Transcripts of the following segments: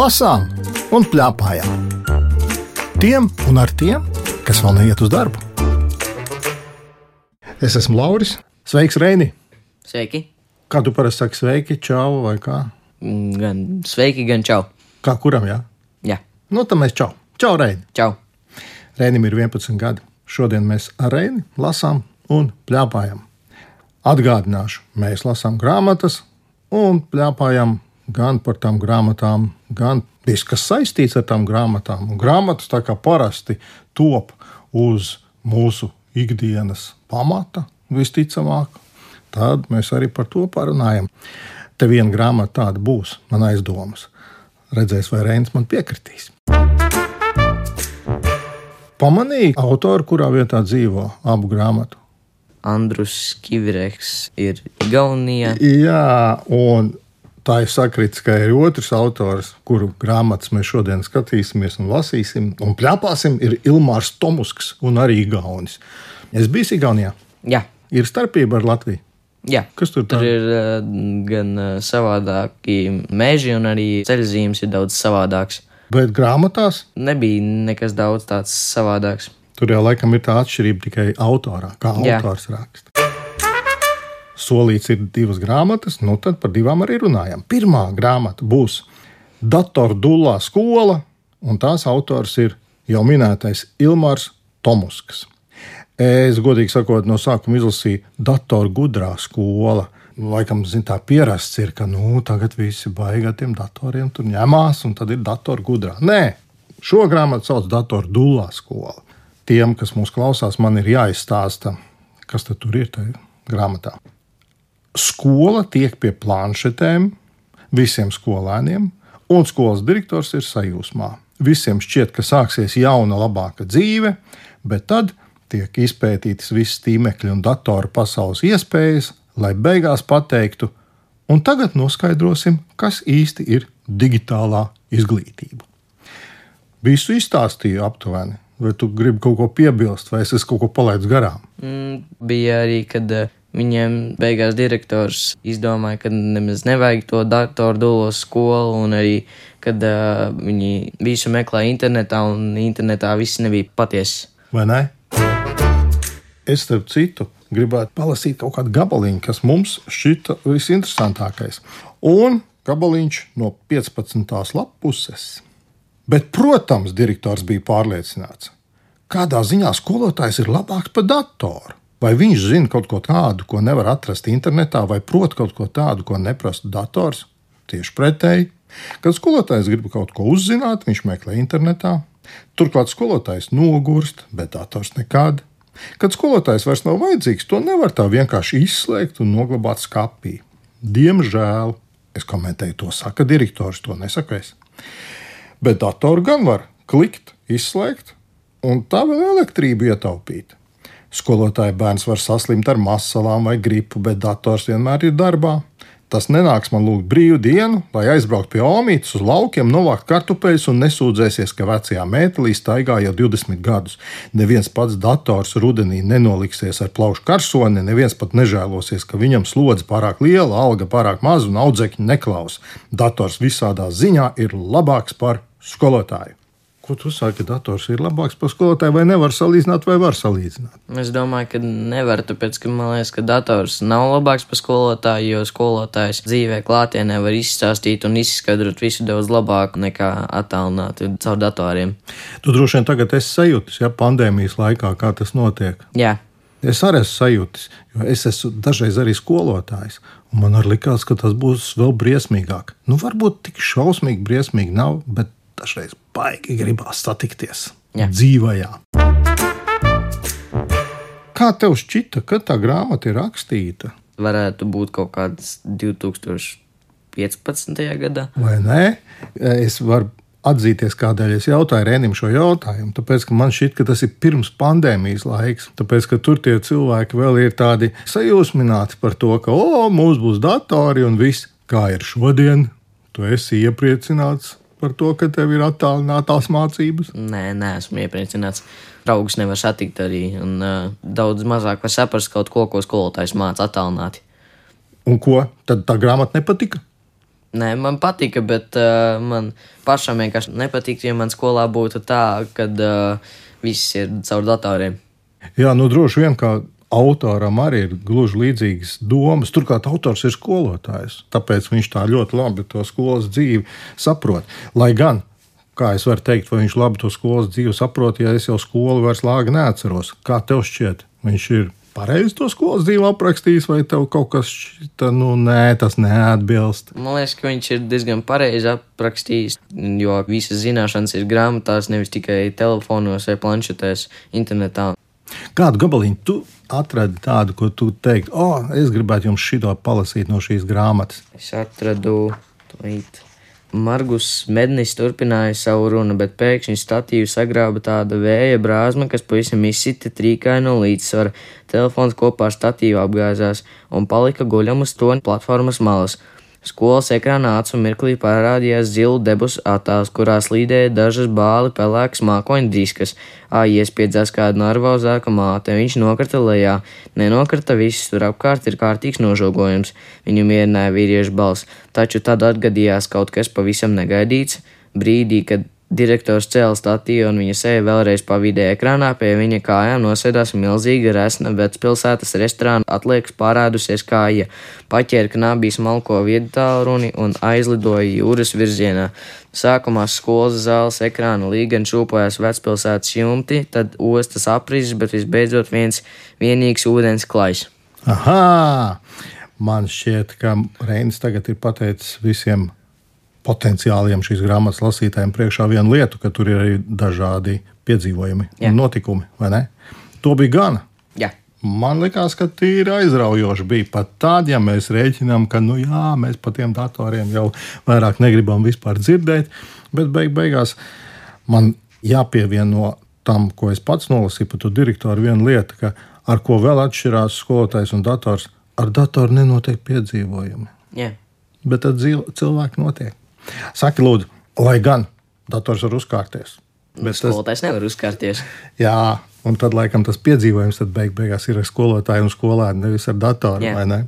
lasām un plēpājām. Tiem un ar tiem, kas vēl neiet uz darbu. Es esmu Lauris. Sveiks, Reini! Sveiki! Kā tu parasti saki, sveiki, čau vai kā? Gan sveiki, gan čau. Kā kuram, jā? Jā, Nu, tad mēs čau. Čau, Reini! čau. Reinim ir 11 gadi. Šodien mēs ar Reini lasām un plēpājam. Atgādināšu, mēs lasām grāmatas un plēpājam gan par tām grāmatām, gan viss, kas saistīts ar tām grāmatām. Un grāmatas tā kā parasti top uz mūsu ikdienas pamata, visticamāk. Tad mēs arī par to parunājam. Te viena grāmata tāda būs, man aizdomas. Redzēs, vai Reinis man piekritīs. Pamanīju autoru, kurā vietā dzīvo abu grāmatu. Andrus Kivireks ir Igaunijā. Jā, un tā ir sakrits, ka ir otrs autors, kuru grāmatas mēs šodien skatīsimies un lasīsim. Un plēpāsim, ir Ilmārs Tomusks un arī Gaunis. Es biju Igaunijā. Jā, Ir starpība ar Latviju. jā. Kas tur Tur ir uh, gan uh, savādāki meži, un arī ceļzīmes ir daudz savādāks. Bet grāmatās Nebija nekas daudz tāds savādāks. tur jau laikam ir tā atšķirība tikai autorā, kā Jā. autors raksta. Solīts ir divas grāmatas, nu tad par divām arī runājam. Pirmā grāmata būs Datordulā skola, un tās autors ir jau minētais Ilmārs Tomusks. Es, godīgi sakot, no sākuma izlasīju datoru gudrā skola. Laikam, zin, tā pierasts ir, ka nu, tagad visi baigā tiem datoriem tur ņemās, un tad ir datoru gudrā. Nē, šo grāmatu sauc datoru dulā skola. Tiem, kas mūs klausās, man ir jāizstāsta, kas tur ir tajā grāmatā. Skola tiek pie planšetēm visiem skolēniem, un skolas direktors ir sajūsmā. Visiem šķiet, ka sāksies jauna, labāka dzīve, bet tad tiek izpētītas visas tīmekļa un datoru pasaules iespējas, lai beigās pateiktu, un tagad noskaidrosim, kas īsti ir digitālā izglītība. Visu izstāstīju aptuveni, vai tu gribi kaut ko piebilst, vai es esmu kaut ko palaidis garām. Mm, bija arī, kad uh, viņiem beigās direktors izdomāja, ka nemaz nevajag to datoru dolo skolu, un arī, kad uh, viņi visu meklē internetā, un internetā viss nebija patiesa. vai ne? Es, starp citu, gribētu palasīt kaut kādu gabaliņu, kas mums šķita visinteresantākais. Un gabaliņš no 15. lapuses. Bet, protams, direktors bija pārliecināts, kādā ziņā skolotājs ir labāks par datoru. Vai viņš zina kaut ko tādu, ko nevar atrast internetā, vai prot kaut ko tādu, ko neprasa dators? Tieši pretēji. Kad skolotājs grib kaut ko uzzināt, viņš meklē internetā. Turklāt skolotājs nogurst, bet dators nekad. Kad skolotājs vairs nav vajadzīgs, to nevar tā vienkārši izslēgt un noglabāt skapī. Diemžēl, es komentēju, to saka direktors, to nesaku es. Bet datoru gan var klikt, izslēgt, un tā vēl elektrību ietaupīt. Skolotāja bērns var saslimt ar masalām vai gripu, bet dators vienmēr ir darbā. Tas nenāks man lūgt brīvu dienu, lai aizbrauktu pie omītes uz laukiem, novākt kartupeļus un nesūdzēsies, ka vecajā mētelī staigā jau 20 gadus. Neviens pats dators rudenī nenoliksies ar plaušu karsoni, neviens pat nežēlosies, ka viņam slodze pārāk liela, alga pārāk maza un audzēkņi neklaus. Dators visādā ziņā ir labāks par skolotāju. Ko tu saki, dators ir labāks par skolotāju, vai nevar salīdzināt, vai var salīdzināt? Es domāju, ka nevar, tāpēc, ka man liekas, ka dators nav labāks par skolotāju, jo skolotājs dzīvē klātienē var izstāstīt un izskaidrot visu daudz labāk nekā attālināti caur datoriem. Tu droši vien tagad esi sajūtis, ja pandēmijas laikā, kā tas notiek. Jā, Es arī esmu sajūtis, jo es esmu dažreiz arī skolotājs. Man arī likās, ka tas būs vēl briesmīgāk. Nu, varbūt tik šausmīgi, briesmīgi nav, bet dažreiz baigi gribās satikties Jā. dzīvajā. Kā tev šķita, kad tā grāmata ir rakstīta? varētu būt kaut kāds 2015. gadā. vai nē? Es varu atzīties, kādēļ es jautāju Rēnim šo jautājumu. Tāpēc, ka man šķiet, ka tas ir pirms pandēmijas laiks. Tāpēc, ka tur tie cilvēki vēl ir tādi sajūsmināti par to, ka, o, mums būs datori un viss. Kā ir šodien? Tu esi iepriecināts par to, ka tev ir attālinātās mācības. Nē, nē, esmu iepriecināts. Draugus nevar satikt arī, un uh, daudz mazāk var saprast kaut ko, ko skolotājs māca attālināti. Un ko? Tad tā grāmata nepatika. Nē, man patika, bet uh, man pašam vienkārši nepatīk, ja man skolā būtu tā, ka uh, viss ir caur datoriem. Jā, nu droši vien, ka autoram arī ir gluži līdzīgas domas. Turklāt autors ir skolotājs, tāpēc viņš tā ļoti labi to skolas dzīvi saprot. Lai gan, kā es varu teikt, vai viņš labi to skolas dzīvi saprot, ja es jau skolu vairs lāgi neatceros. Kā tev šķiet, viņš ir pareizi to skolas dzīvi aprakstījis, vai tev kaut kas šķita, nu, nē, tas neatbilst? Man liekas, ka viņš ir diezgan pareizi aprakstījis, jo visas zināšanas ir grāmatās, nevis tikai telefonos vai planšetēs, internetā. Kādu gabaliņu tu atradi tādu, ko tu teiktu, o, oh, es gribētu jums šito palasīt no šīs grāmatas? Es atradu to īstenībā. Margus Mednis turpināja savu runu, bet pēkšņi statīvu sagrāba tāda vēja brāzma, kas pavisam izsita trīkainu no līdzsvara. Telefons kopā ar statīvu apgāzās un palika guļam uz to platformas malas. Skolas ekrānā acu mirklī parādījās zilu debesu attēls, kurā slīdēja dažas bāli pelēkas mākoņu diskas. Ā, iespiedzās kāda nervozāka māte, viņš nokrita lejā. Nenokrita viss, tur apkārt ir kārtīgs nožogojums. Viņu mierināja vīriešu balss, taču tad atgadījās kaut kas pavisam negaidīts. Brīdī, kad Direktors cēlā statīvu un viņa seja vēlreiz pavīdēja ekrānā, pie viņa kājām nosēdās milzīga resna vecpilsētas restorāna atliekas pārādusies kāja, paķēra knābī smalko viedtālruni un aizlidoja jūras virzienā. Sākumā skolas zāles ekrāna līgan šūpojās vecpilsētas jumti, tad ostas aprizes, bet visbeidzot viens vienīgs ūdens klajs. Aha! Man šķiet, ka Reinis tagad ir pateicis visiem potenciāliem šīs grāmatas lasītājiem priekšā vienu lietu, ka tur ir arī dažādi piedzīvojumi Jā. un notikumi. To bija gana. Jā. Man liekas, ka tīri aizraujoši bija pat tad, ja mēs rēķinām, ka nu, jā, mēs par tiem datoriem jau vairāk negribam vispār dzirdēt. Bet beig beigās man jāpievieno tam, ko es pats nolasīju par to direktoru, viena lieta, ka ar ko vēl atšķirās skolotājs un dators. Ar datoru nenotiek piedzīvojumi. Yeah. Bet tad cilvēki notiek. Saki, lūdzu, lai gan dators var uzkārties. Bet skolotājs tas... nevar uzkārties. Jā, un tad laikam tas piedzīvojums beig beigās ir ar skolotāju un skolēnu, nevis ar datoru. Yeah. Vai, ne?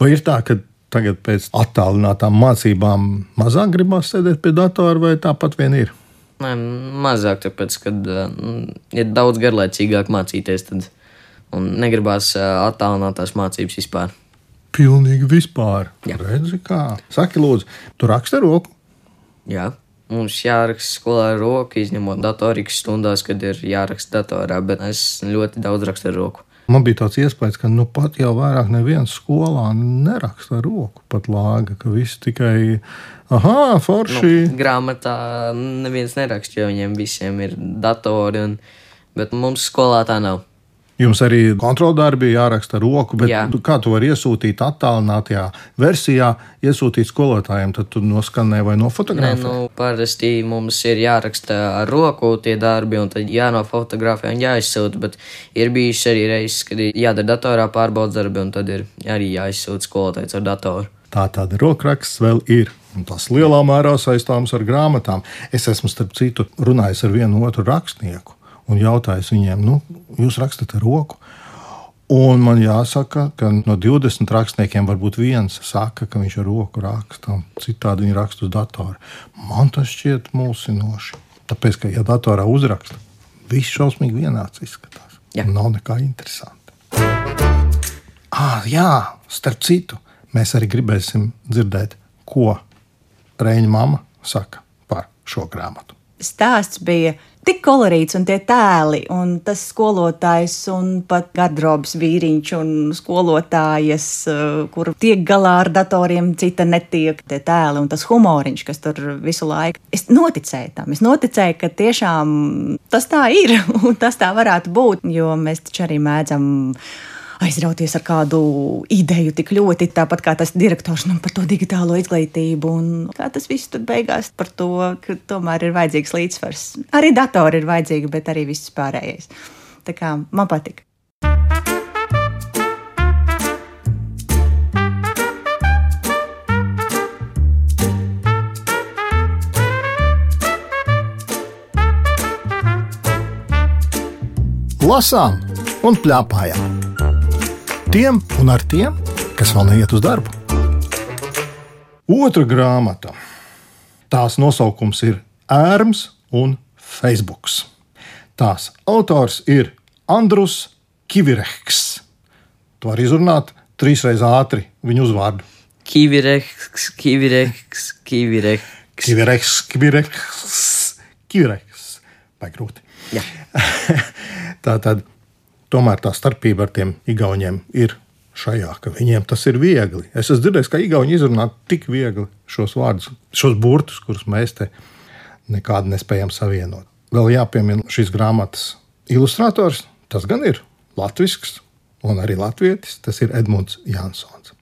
vai ir tā, ka tagad pēc attālinātām mācībām mazāk gribās sēdēt pie datora, vai tāpat vien ir? Nē, mazāk, tāpēc, ka uh, ir daudz garlaicīgāk mācīties, tad negribās uh, attālinātās mācības vispār. Pilnīgi vispār. Jā. Redzi, kā. Saki, lūdzu, tu raksti ar roku? Jā. Mums jāraksta skolā ar roku, izņemot datorikas stundās, kad ir jāraksta datorā, bet es ļoti daudz rakstu ar roku. Man bija tāds iespējas, ka nu pat jau vairāk neviens skolā neraksta ar roku, pat lāga, ka viss tikai, ah, forši. Nu, grāmatā neviens neraksta, jo viņiem visiem ir datori, un, bet mums skolā tā nav. Jums arī kontroldarbi jāraksta roku, bet Jā. kā tu vari iesūtīt attālinātajā versijā, iesūtīt skolotājiem, tad tu noskanē vai nofotografē? Nē, nu, parasti mums ir jāraksta ar roku tie darbi, un tad jānofotografē un jāizsūta, bet ir bijuši arī reizes, kad jādara datorā pārbaudas darbi, un tad ir arī jāizsūta skolotājs ar datoru. Tā tāda rokraksts vēl ir. Un tas lielā mērā saistāms ar grāmatām. Es esmu, starp citu, runājis ar vienu otru rakstnieku un jautājis viņiem, nu, jūs rakstat ar roku. Un man jāsaka, ka no 20 rakstniekiem varbūt viens saka, ka viņš ar roku raksta, citādi viņi raksta uz datora. Man tas šķiet mulsinoši. Tāpēc, ka, ja datorā uzraksta, viss šausmīgi vienāds izskatās. Jā. Nav nekā interesanta. Ah, jā, starp citu, mēs arī gribēsim dzirdēt, ko Reņģa mama saka par šo grāmatu. Stāsts bija tik kolorīts un tie tēli, un tas skolotājs un pat gardrobas vīriņš un skolotājas, eh, kur tiek galā ar datoriem, cita netiek. Tie tēli un tas humoriņš, kas tur visu laiku. Es noticēju tam, es noticēju, ka tiešām tas tā ir un tas tā varētu būt, jo mēs taču arī mēdzam aizrauties ar kādu ideju tik ļoti, tāpat kā tas direktors nu, par to digitālo izglītību. Un kā tas viss tur beigās par to, ka tomēr ir vajadzīgs līdzsvars. Arī datori ir vajadzīgi, bet arī viss pārējais. Tā kā man patīk. Lasām un plēpājām tiem un ar tiem, kas vēl neiet uz darbu. Otra grāmata. Tās nosaukums ir Ērms un Facebook. Tās autors ir Andrus Kivireks. Tu vari izrunāt trīsreiz ātri viņu uzvārdu. Kivireks, kivireks, kivireks. Kivireks, Kivireks, Kivireks. Vai grūti? Jā. tā tad tomēr tā starpība ar tiem igauniem ir šajā, ka viņiem tas ir viegli. Es esmu dzirdējis, ka igauni izrunā tik viegli šos vārdus, šos burtus, kurus mēs te nekādi nespējam savienot. Vēl jāpiemina šīs grāmatas ilustrators. Tas gan ir latviešu un arī latvietis. Tas ir Edmunds Jansons.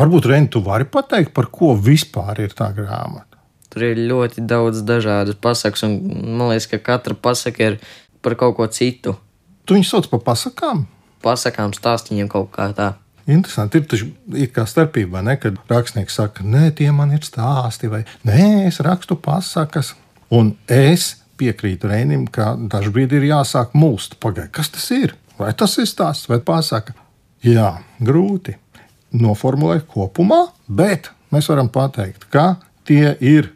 Varbūt Reini, tu vari pateikt, par ko vispār ir tā grāmata? Tur ir ļoti daudz dažādu pasaku, un man liekas, ka katra pasaka ir par kaut ko citu. Tu viņus sauc par pasakām? Pasakām, stāstījumiem kaut kā tā. Interesanti. Ir taču ir kā starpība, ne? kad rakstnieks saka, nē, tie man ir stāsti, vai nē, es rakstu pasakas. Un es piekrītu Reinim, ka dažkārt ir jāsāk mulst. Pagaidiet, kas tas ir? Vai tas ir stāsts vai pasaka? Jā, grūti noformulēt kopumā, bet mēs varam pateikt, ka tie ir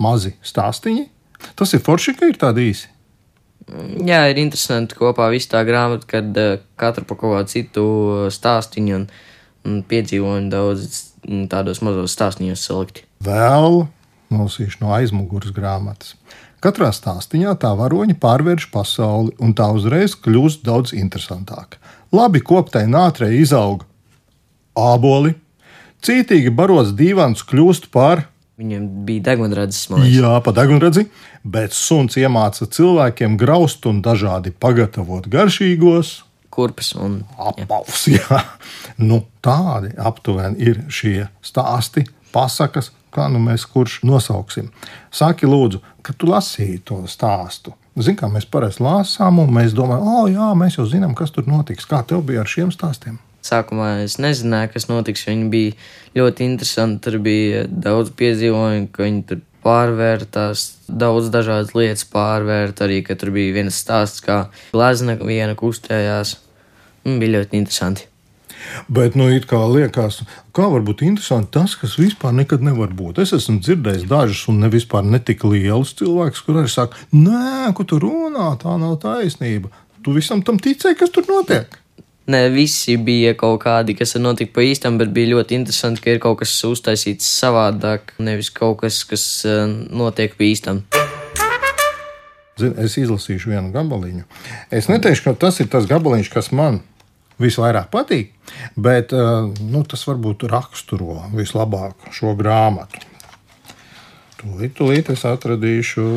mazi stāstīņi. Tas ir forši, ka ir tādi īsi. Jā, ir interesanti kopā visu tā grāmatu, kad uh, katra pa kaut kādu citu stāstīņu un, un piedzīvojumu daudz mm, tādos mazos stāstījumos salikti. Vēl nolasīšu no aizmugures grāmatas. Katrā stāstījā tā varoņa pārvērš pasauli, un tā uzreiz kļūst daudz interesantāka. Labi koptai nātrei izaug āboli, cītīgi barots dīvāns kļūst par Viņam bija degunradzes monēta. Jā, pa degunradzi, bet suns iemāca cilvēkiem graust un dažādi pagatavot garšīgos kurpes un apavus. Jā. Nu, tādi aptuveni ir šie stāsti, pasakas, kā nu mēs kurš nosauksim. Saki, lūdzu, kad tu lasīji to stāstu. Zini, kā mēs parasti lasām, un mēs domājam, oh, jā, mēs jau zinām, kas tur notiks. Kā tev bija ar šiem stāstiem? Sākumā es nezināju, kas notiks. Viņi bija ļoti interesanti. Tur bija daudz piedzīvojumu, ka viņi tur pārvērtās, daudz dažādas lietas pārvērt. Arī, tur bija viens stāsts, kā glazna viena kustējās. Un bija ļoti interesanti. Bet, nu, it kā liekas, kā var būt interesanti tas, kas vispār nekad nevar būt. Es esmu dzirdējis dažus, un ne vispār netik lielus cilvēkus, kuriem saka, nē, ko tu runā, tā nav taisnība. Tu visam tam ticēji, kas tur notiek. Ne visi bija kaut kādi, kas notika pa īstam, bet bija ļoti interesanti, ka ir kaut kas uztaisīts savādāk, nevis kaut kas, kas eh, notiek pa īstam. Zin, es izlasīšu vienu gabaliņu. Es neteikšu, ka tas ir tas gabaliņš, kas man visvairāk patīk, bet eh, nu, tas varbūt raksturo vislabāk šo grāmatu. Tūlīt, tūlīt es atradīšu.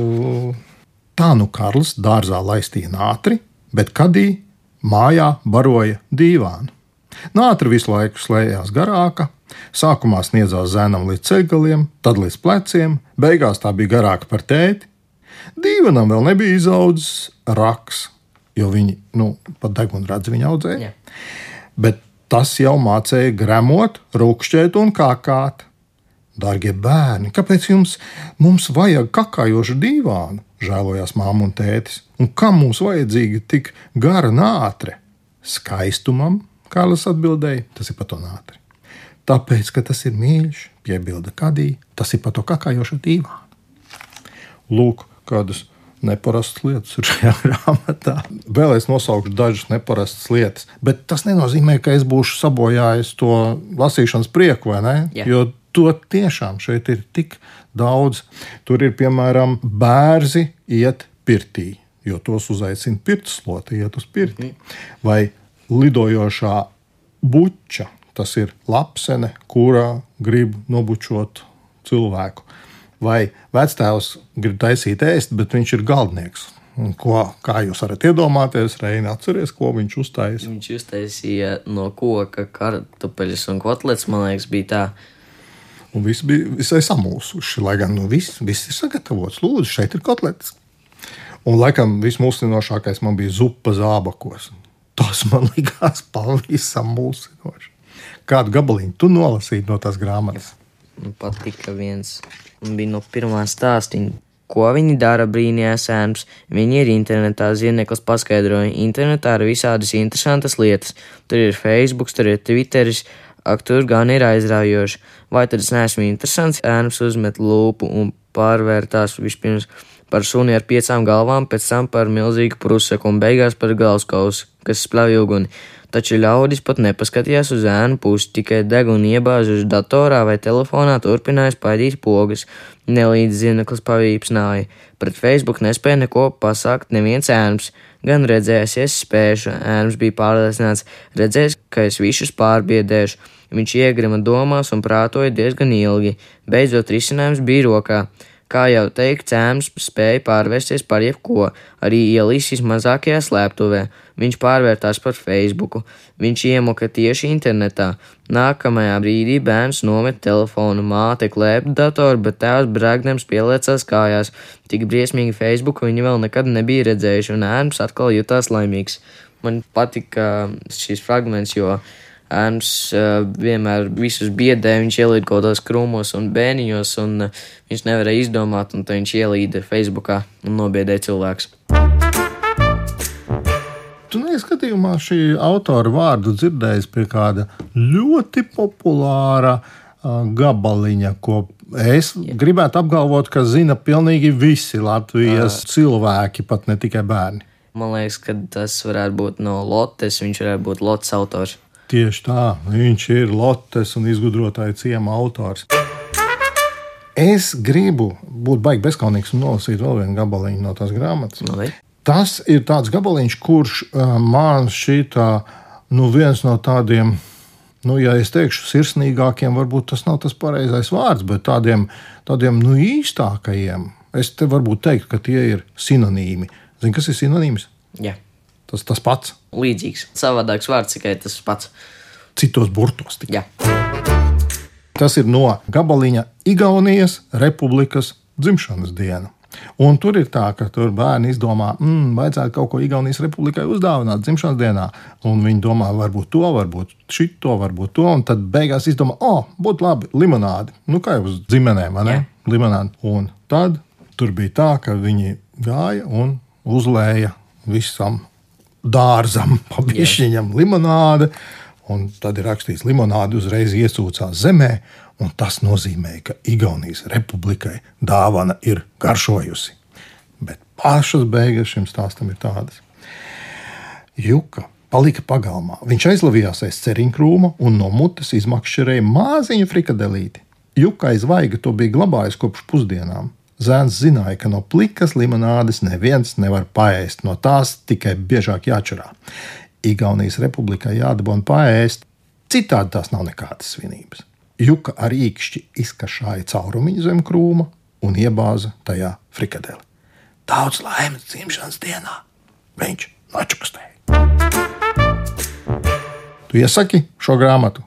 Tā nu Karls dārzā laistīja ātri, bet kadī mājā baroja dīvānu. Nātra visu laiku slēdzās garāka, sākumā sniedzās zēnam līdz ceļgaliem, tad līdz pleciem, beigās tā bija garāka par tēti. Dīvanam vēl nebija izaudzis raks, jo viņi nu, pat degunradzi viņa audzēja. Jā. Bet tas jau mācīja gremot, rūkšķēt un kākāt. Darbie bērni, kāpēc jums mums vajag kakājošu divānu? žēlojās māma un tētis. Un kam mums vajadzīga tik gara nātre? Skaistumam, Kārlis atbildēja, tas ir pat to nātri. Tāpēc, ka tas ir mīļš, piebilda Kadī, tas ir pat to kakājošu divānu. Lūk, kādas neparastas lietas ir šajā grāmatā. Vēl es nosaukšu dažas neparastas lietas, bet tas nenozīmē, ka es būšu sabojājis to lasīšanas prieku, vai ne? Jā. Jo to tiešām šeit ir tik daudz. Tur ir piemēram bērzi iet pirtī, jo tos uzaicina pirtsloti, iet uz pirti. Vai lidojošā buča, tas ir lapsene, kurā grib nobučot cilvēku. Vai vectēvs grib taisīt ēst, bet viņš ir galdnieks. Ko, kā jūs varat iedomāties, Reina, atcerieties, ko viņš uztaisīja? Viņš uztaisīja no koka kartupeļus un kotlets, man liekas, bija tā. Un viss bija visai samulsuši. Lai gan nu, viss, viss ir sagatavots. Lūdzu, šeit ir kotletes. Un laikam vismulsinošākais man bija zupa zābakos. Tas man likās pavisam mulsinoši. Kādu gabaliņu tu nolasīji no tās grāmatas? Man patika viens, un bija no pirmā stāstīņa. Ko viņi dara, brīnījās sēns. Viņi ir internetā, Ziednieks paskaidroja. Internetā ir visādas interesantas lietas. Tur ir Facebook, tur ir Twitteris, Ak, tur gan ir aizraujoši. Vai tad es neesmu interesants? Ēnums uzmet lūpu un pārvērtās vispirms par suni ar piecām galvām, pēc tam par milzīgu prusaku un beigās par galskausu, kas spļauj uguni. Taču ļaudis pat nepaskatījās uz ēnu pusi, tikai degunu iebāzuši datorā vai telefonā turpināja spaidīt pogas. Nelīdz zineklis pavīpsnāja. Pret Facebook nespēja neko pasākt neviens ēnums. Gan redzējis, es spēšu, ēnums bija pārliecināts, redzējis, ka es visus pārbiedēšu. Viņš iegrima domās un prātoja diezgan ilgi. Beidzot, risinājums bija rokā. Kā jau teikt, cēms spēja pārvērsties par jebko, arī ielīsīs mazākajā slēptuvē. Viņš pārvērtās par Facebook. Viņš iemoka tieši internetā. Nākamajā brīdī bērns nomet telefonu, māte klēpa datoru, bet tēvs brāgdams pieliecās kājās. Tik briesmīgi Facebook viņi vēl nekad nebija redzējuši, un ērns atkal jutās laimīgs. Man patika šis fragments, jo Ēns uh, vienmēr visus biedē, viņš ielīd kaut kādos krūmos un bēniņos, un uh, viņš nevarēja izdomāt, un tad viņš ielīda Facebookā un nobiedēja cilvēks. Tu neskatījumā šī autora vārdu dzirdējis pie kāda ļoti populāra uh, gabaliņa, ko es Jā. gribētu apgalvot, ka zina pilnīgi visi Latvijas uh. cilvēki, pat ne tikai bērni. Man liekas, ka tas varētu būt no Lotes, viņš varētu būt Lotes autors. Tieši tā, viņš ir Lottes un izgudrotāja ciema autors. Es gribu būt baigi bezskaunīgs un nolasīt vēl vienu gabaliņu no tās grāmatas. No nu, Tas ir tāds gabaliņš, kurš uh, man šķita nu, viens no tādiem, nu, ja es teikšu, sirsnīgākiem, varbūt tas nav tas pareizais vārds, bet tādiem, tādiem nu, īstākajiem. Es te varbūt teiktu, ka tie ir sinonīmi. Zini, kas ir sinonīms? Jā. Tas tas pats. Līdzīgs. Savādāks vārds tikai tas pats. Citos burtos. Tikai. Jā. Tas ir no gabaliņa Igaunijas Republikas dzimšanas diena. Un tur ir tā, ka tur bērni izdomā, mm, vajadzētu kaut ko Igaunijas republikai uzdāvināt dzimšanas dienā. Un viņi domā, varbūt to, varbūt šito, varbūt to. Un tad beigās izdomā, o, oh, būtu labi limonādi. Nu, kā jau uz ģimenēm, vai ne? Jā. Limonādi. Un tad tur bija tā, ka viņi gāja un uzlēja visam dārzam, pa višķiņam limonāde. Un tad ir rakstīts, ka limonāde uzreiz iesūcās zemē, un tas nozīmē, ka Igaunijas republikai dāvana ir garšojusi. Bet pašas beigas šim stāstam ir tādas. Juka palika pagalmā. Viņš aizlavījās aiz ceriņkrūma un no mutes izmakšķerēja māziņu frikadelīti. Juka aiz vaiga to bija glabājis kopš pusdienām. Zēns zināja, ka no plikas limonādes neviens nevar paēst, no tās tikai biežāk jāčurā. Igaunijas republikai jādabūna paēst, citādi tās nav nekādas svinības. Juka ar īkšķi izkašāja caurumiņu zem krūma un iebāza tajā frikadeli. Daudz laimes dzimšanas dienā viņš nočukstēja. Tu iesaki šo grāmatu?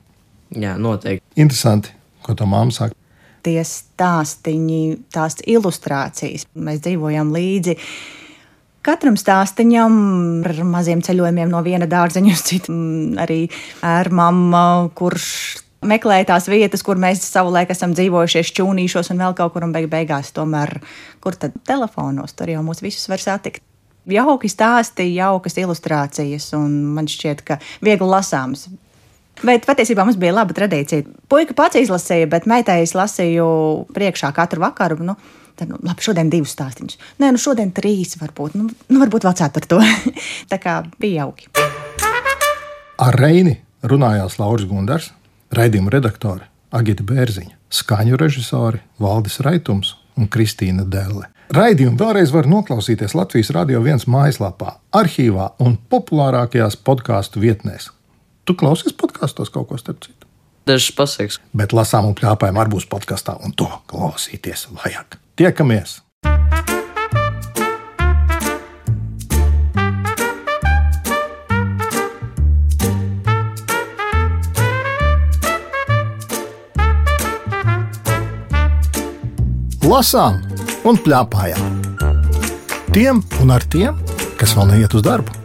Jā, noteikti. Interesanti, ko tā māma saka tie stāstīņi, tās ilustrācijas. Mēs dzīvojam līdzi. Katram stāstīņam ar maziem ceļojumiem no viena dārzeņa uz citu, arī ar mammu, kurš meklēja tās vietas, kur mēs savulaik esam dzīvojuši, čūnīšos un vēl kaut kur, un beig beigās tomēr, kur tad telefonos, tur jau mūs visus var satikt. Jauki stāsti, jaukas ilustrācijas, un man šķiet, ka viegli lasāms. Bet patiesībā mums bija laba tradīcija. Puika pats izlasīja, bet meitai es lasīju priekšā katru vakaru. Nu, tad, nu, labi, šodien divus stāstīņus. Nē, nu šodien trīs varbūt. Nu, nu varbūt vēl ceturto. Tā kā bija jauki. Ar Reini runājās Lauris Gundars, raidījuma redaktore Agita Bērziņa, skaņu režisori Valdis Raitums un Kristīna Delle. Raidījumu vēlreiz var noklausīties Latvijas Rādio 1 mājaslapā, arhīvā un populārākajās podkāstu vietnēs Tu klausies podkāstos kaut ko starp citu? Dažs pasaks. Bet lasām un plēpājam ar būs podkāstā, un to klausīties vajag. Tiekamies! Lasām un plēpājām. Tiem un ar tiem, kas vēl neiet uz darbu.